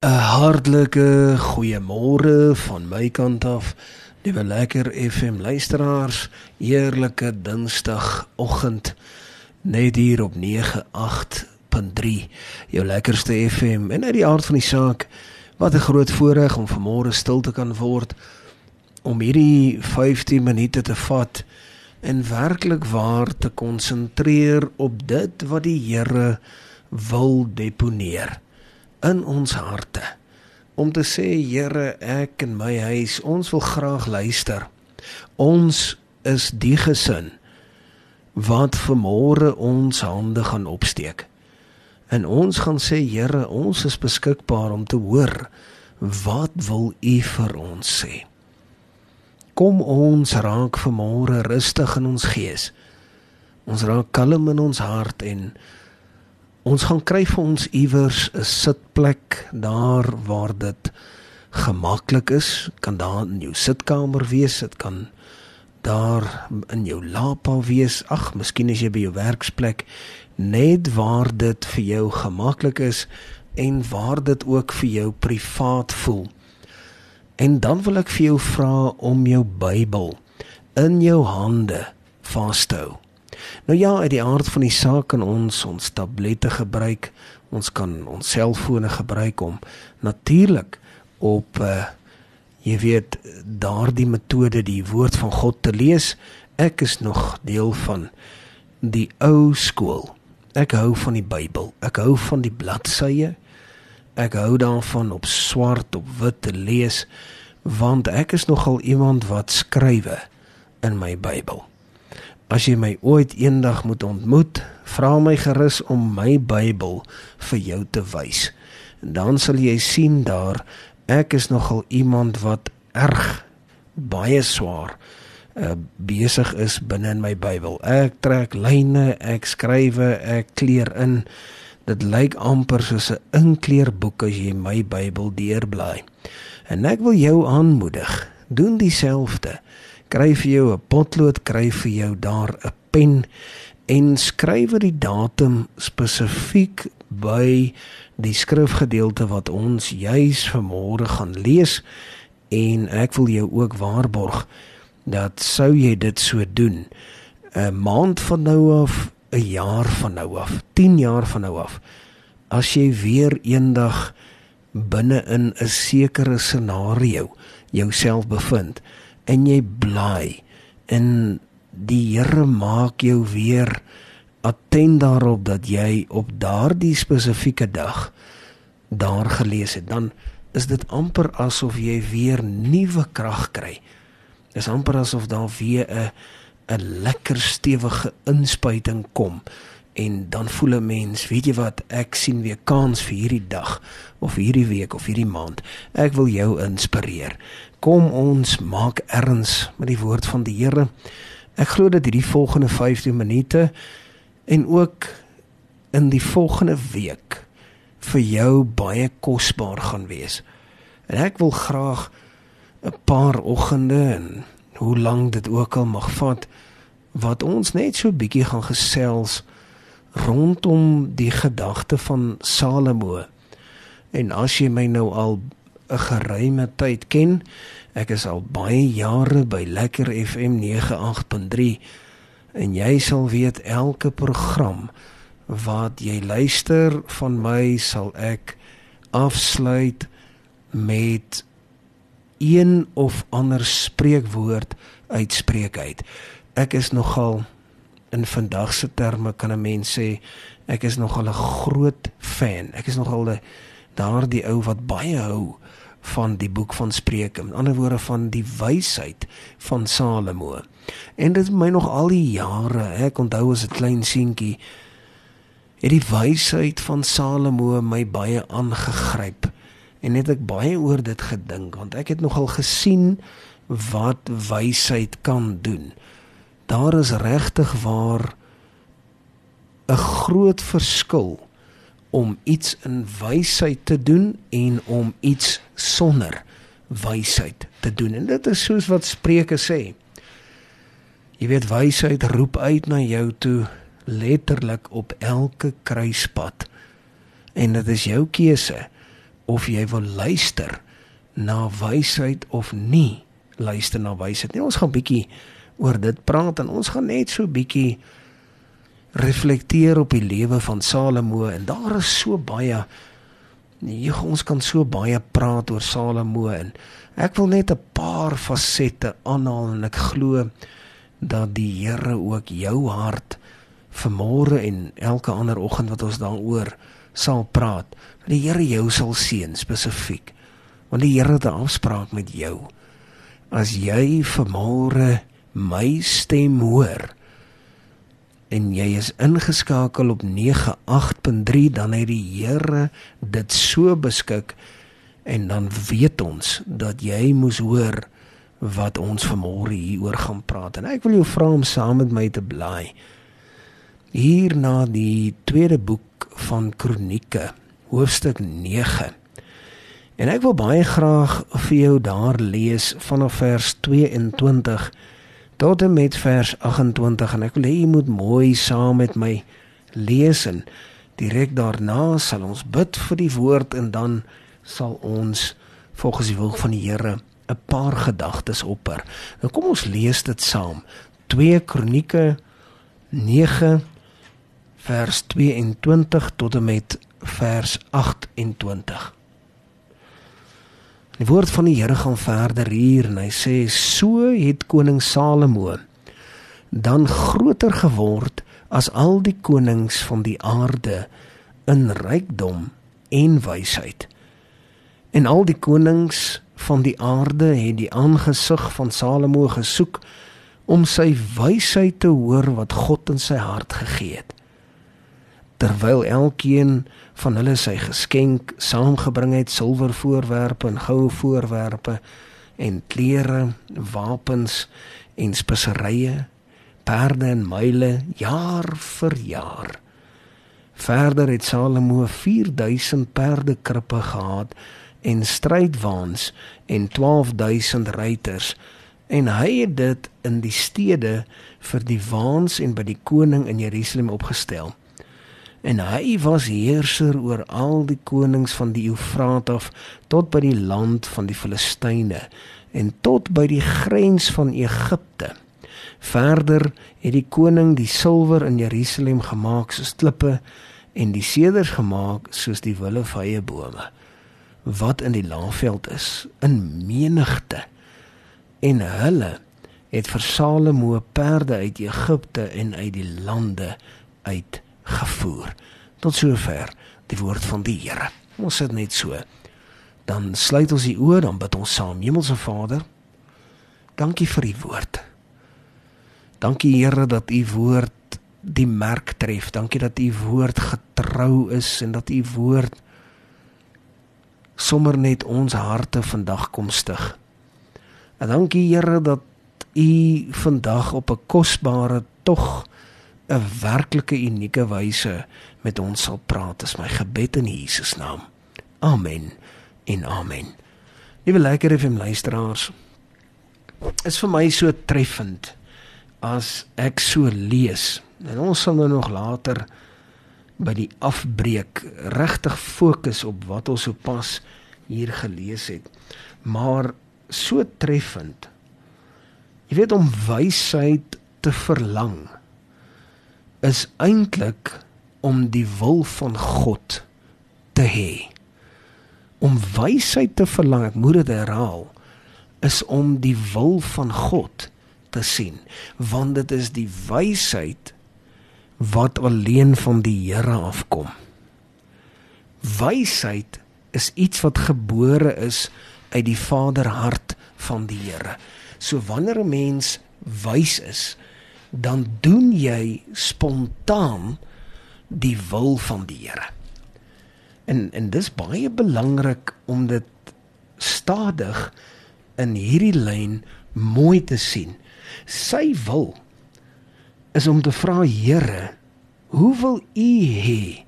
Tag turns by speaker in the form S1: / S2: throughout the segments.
S1: 'n Hartlike goeiemôre van my kant af. Liewe lekker FM luisteraars, eerlike Dinsdagoggend net hier op 98.3 jou lekkerste FM en uit die aard van die saak wat 'n groot voorreg om vanmôre stil te kan word om hierdie 15 minute te vat en werklik waar te konsentreer op dit wat die Here wil deponeer in ons harte om te sê Here ek en my huis ons wil graag luister. Ons is die gesin wat vanmôre ons hande gaan opsteek. En ons gaan sê Here ons is beskikbaar om te hoor wat wil u vir ons sê. Kom ons raak vanmôre rustig in ons gees. Ons raak kalm in ons hart en Ons gaan kry vir ons iewers 'n sitplek daar waar dit gemaklik is. Kan daar in jou sitkamer wees, dit kan daar in jou lapa wees. Ag, miskien is jy by jou werksplek net waar dit vir jou gemaklik is en waar dit ook vir jou privaat voel. En dan wil ek vir jou vra om jou Bybel in jou hande vas te hou. Nou ja, uit die aard van die saak kan ons ons tablette gebruik. Ons kan ons selfone gebruik om natuurlik op uh jy weet daardie metode die woord van God te lees. Ek is nog deel van die ou skool. Ek hou van die Bybel. Ek hou van die bladsye. Ek hou daarvan op swart op wit te lees want ek is nogal iemand wat skrywe in my Bybel. As jy my ooit eendag moet ontmoet, vra my gerus om my Bybel vir jou te wys. En dan sal jy sien daar ek is nogal iemand wat erg baie swaar uh, besig is binne in my Bybel. Ek trek lyne, ek skrywe, ek kleur in. Dit lyk amper soos 'n inkleerboek as jy my Bybel deurblaai. En ek wil jou aanmoedig, doen dieselfde kry vir jou 'n potlood, kry vir jou daar 'n pen en skryf die datum spesifiek by die skrifgedeelte wat ons juis vanmôre gaan lees en ek wil jou ook waarborg dat sou jy dit so doen 'n maand van nou af 'n jaar van nou af 10 jaar van nou af as jy weer eendag binne in 'n sekere scenario jouself bevind en jy bly en die Here maak jou weer attent daarop dat jy op daardie spesifieke dag daar gelees het dan is dit amper asof jy weer nuwe krag kry. Dis amper asof daar weer 'n 'n lekker stewige inspuiting kom en dan voel 'n mens, weet jy wat, ek sien weer kans vir hierdie dag of hierdie week of hierdie maand. Ek wil jou inspireer. Kom ons maak erns met die woord van die Here. Ek glo dat hierdie volgende 15 minute en ook in die volgende week vir jou baie kosbaar gaan wees. En ek wil graag 'n paar oggende en hoe lank dit ook al mag vat wat ons net so bietjie gaan gesels rondom die gedagte van Salomo. En as jy my nou al 'n geruime tyd ken. Ek is al baie jare by Lekker FM 98.3 en jy sal weet elke program wat jy luister van my sal ek afsluit met een of ander spreekwoord uitspreek uit. Ek is nogal in vandag se terme kan 'n mens sê ek is nogal 'n groot fan. Ek is nogal daardie ou wat baie hou van die boek van Spreuke, met ander woorde van die wysheid van Salomo. En dit my nog al die jare, ek onthou as 'n klein seentjie, het die wysheid van Salomo my baie aangegryp en het ek baie oor dit gedink want ek het nogal gesien wat wysheid kan doen. Daar is regtig waar 'n groot verskil om iets in wysheid te doen en om iets sonder wysheid te doen. En dit is soos wat Spreuke sê. Jy weet wysheid roep uit na jou toe letterlik op elke kruispunt. En dit is jou keuse of jy wil luister na wysheid of nie luister na wysheid nie. Ons gaan bietjie oor dit praat en ons gaan net so bietjie reflekteer op die lewe van Salomo en daar is so baie nee, ons kan so baie praat oor Salomo en ek wil net 'n paar fasette aanhaal en ek glo dat die Here ook jou hart vanmôre en elke ander oggend wat ons daaroor sal praat. Dat die Here jou sal seën spesifiek. Want die Here het 'n afspraak met jou. As jy vanmôre my stem hoor en jy is ingeskakel op 98.3 dan het die Here dit so beskik en dan weet ons dat jy moes hoor wat ons vanmôre hieroor gaan praat en ek wil jou vra om saam met my te bly hier na die tweede boek van Kronieke, hoofstuk 9. En ek wil baie graag vir jou daar lees vanaf vers 22 tot en met vers 28 en ek wil hê jy moet mooi saam met my lees en direk daarna sal ons bid vir die woord en dan sal ons volgens die wil van die Here 'n paar gedagtes opper. Nou kom ons lees dit saam. 2 Kronieke 9 vers 22 tot en met vers 28. Die woord van die Here gaan verder hier en hy sê so het koning Salomo dan groter geword as al die konings van die aarde in rykdom en wysheid. En al die konings van die aarde het die aangesig van Salomo gesoek om sy wysheid te hoor wat God in sy hart gegee het terwyl elkeen van hulle sy geskenk saamgebring het silwer voorwerpe en goue voorwerpe en klere, wapens en speserye, perde en muile jaar vir jaar. Verder het Salomo 4000 perdekrippe gehad en strydwaans en 12000 ruiters en hy het dit in die stede vir die waans en by die koning in Jerusalem opgestel en hy was heerser oor al die konings van die Eufraat af tot by die land van die Filistyne en tot by die grens van Egipte. Verder het die koning die silwer in Jerusalem gemaak soos klippe en die seders gemaak soos die willevye bome wat in die laafveld is in menigte en hulle het vir Salomo perde uit Egipte en uit die lande uit gevoer. Tot sover die woord van die Here. Ons sit net so. Dan sluit ons die oë, dan bid ons saam. Hemelse Vader, dankie vir u woord. Dankie Here dat u woord die merk tref. Dankie dat u woord getrou is en dat u woord sommer net ons harte vandag kom stig. En dankie Here dat u vandag op 'n kosbare tog 'n werklike unieke wyse met ons sal praat. Dis my gebed in Jesus naam. Amen. En amen. Liewe lekker FM luisteraars. Is vir my so treffend as ek so lees. En ons sal nou nog later by die afbreek regtig fokus op wat ons sopas hier gelees het. Maar so treffend. Jy weet om wysheid te verlang is eintlik om die wil van God te hê. Om wysheid te verlang, ek moet dit herhaal, is om die wil van God te sien, want dit is die wysheid wat alleen van die Here afkom. Wysheid is iets wat gebore is uit die Vaderhart van die Here. So wanneer 'n mens wys is, dan doen jy spontaan die wil van die Here. En en dis baie belangrik om dit stadig in hierdie lyn mooi te sien. Sy wil is om te vra Here, hoe wil U hê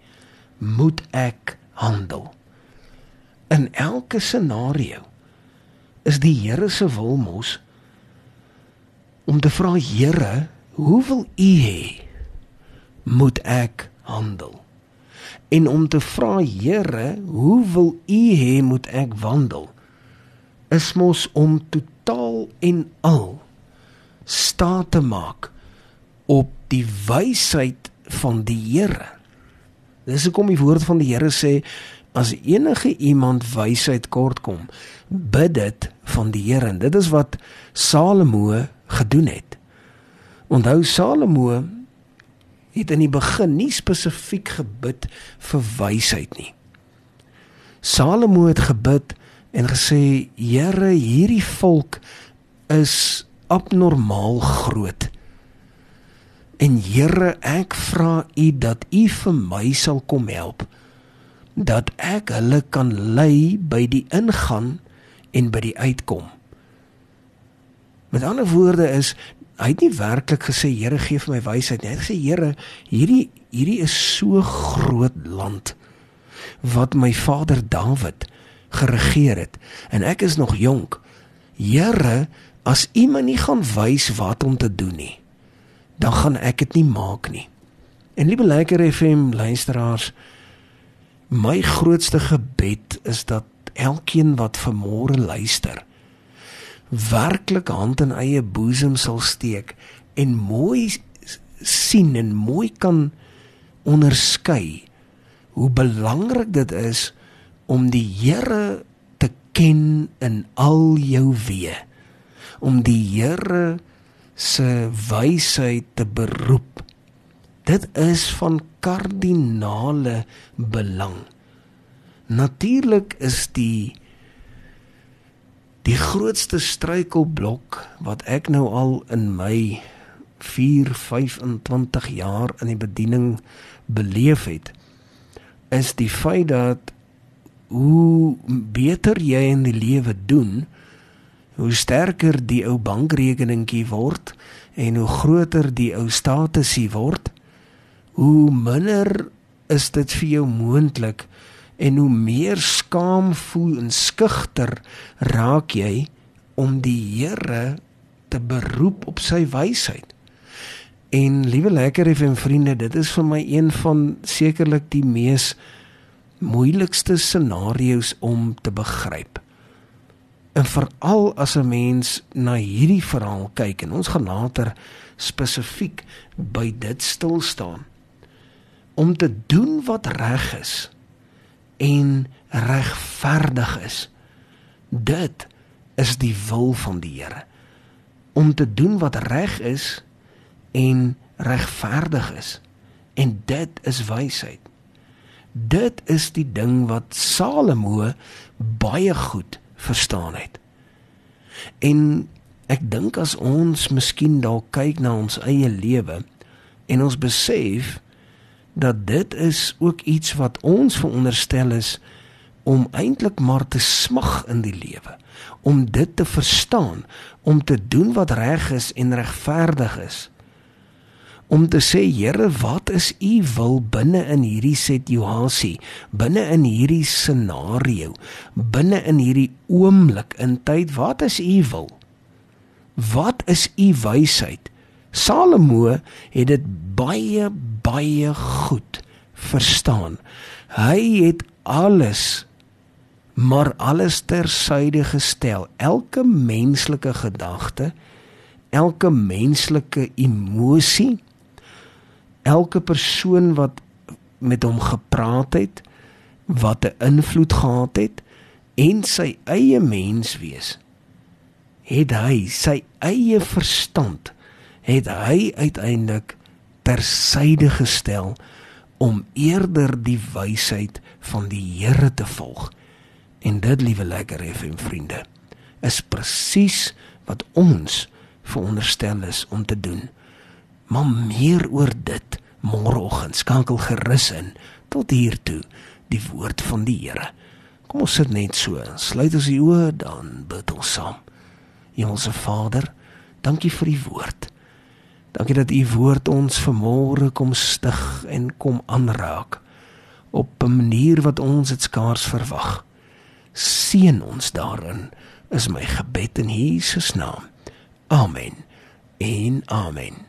S1: moet ek handel? In elke scenario is die Here se wil mos om te vra Here, hoe wil u hê moet ek handel? en om te vra Here, hoe wil U hê moet ek wandel? Is mos om totaal en al staat te maak op die wysheid van die Here. Dis hoekom die woord van die Here sê as enige iemand wysheid kortkom, bid dit van die Here. Dit is wat Salomo gedoen het. Onthou Salomo het in die begin nie spesifiek gebid vir wysheid nie. Salomo het gebid en gesê: "Here, hierdie volk is abnormaal groot. En Here, ek vra U dat U vir my sal kom help dat ek hulle kan lei by die ingaan en by die uitkom." Met ander woorde is hy het nie werklik gesê Here gee vir my wysheid nie. Hy het gesê Here, hierdie hierdie is so groot land wat my vader Dawid geregeer het en ek is nog jonk. Here, as U my nie gaan wys wat om te doen nie, dan gaan ek dit nie maak nie. En liewe lekker FM luisteraars, my grootste gebed is dat elkeen wat vanmôre luister, werklik hand in eie boesem sal steek en mooi sien en mooi kan onderskei hoe belangrik dit is om die Here te ken in al jou weë. Om die Here se wysheid te beroep. Dit is van kardinale belang. Natuurlik is die Die grootste struikelblok wat ek nou al in my 4 25 jaar in die bediening beleef het is die feit dat hoe beter jy in die lewe doen hoe sterker die ou bankrekeningkie word en hoe groter die ou statusie word hoe minder is dit vir jou moontlik en hoe meer skaam voel en skugter raak jy om die Here te beroep op sy wysheid. En liewe lekker effe vriende, dit is vir my een van sekerlik die mees moeilikste scenario's om te begryp. En veral as 'n mens na hierdie verhaal kyk en ons gaan later spesifiek by dit stil staan om te doen wat reg is en regverdig is. Dit is die wil van die Here om te doen wat reg is en regverdig is. En dit is wysheid. Dit is die ding wat Salomo baie goed verstaan het. En ek dink as ons miskien dalk kyk na ons eie lewe en ons besef dat dit is ook iets wat ons veronderstel is om eintlik maar te smag in die lewe om dit te verstaan om te doen wat reg is en regverdig is. Om te sê Here wat is u wil binne in hierdie situasie binne in hierdie scenario binne in hierdie oomblik in tyd? Wat is u wil? Wat is u wysheid Salomo het dit baie baie goed verstaan. Hy het alles maar alles ter syde gestel. Elke menslike gedagte, elke menslike emosie, elke persoon wat met hom gepraat het, wat 'n invloed gehad het en sy eie menswees het hy sy eie verstand het hy uiteindelik tersyde gestel om eerder die wysheid van die Here te volg. En dit, liewe lekker FM vriende, is presies wat ons veronderstel is om te doen. Maar meer oor dit môreoggend skakel gerus in tot hier toe die woord van die Here. Kom ons sit net so, sluit ons die oë dan bid ons saam. Hemelse Vader, dankie vir die woord. Dankie dat u woord ons vanmôre kom stig en kom aanraak op 'n manier wat ons dit skaars verwag. Seën ons daarin is my gebed in Jesus naam. Amen. En amen.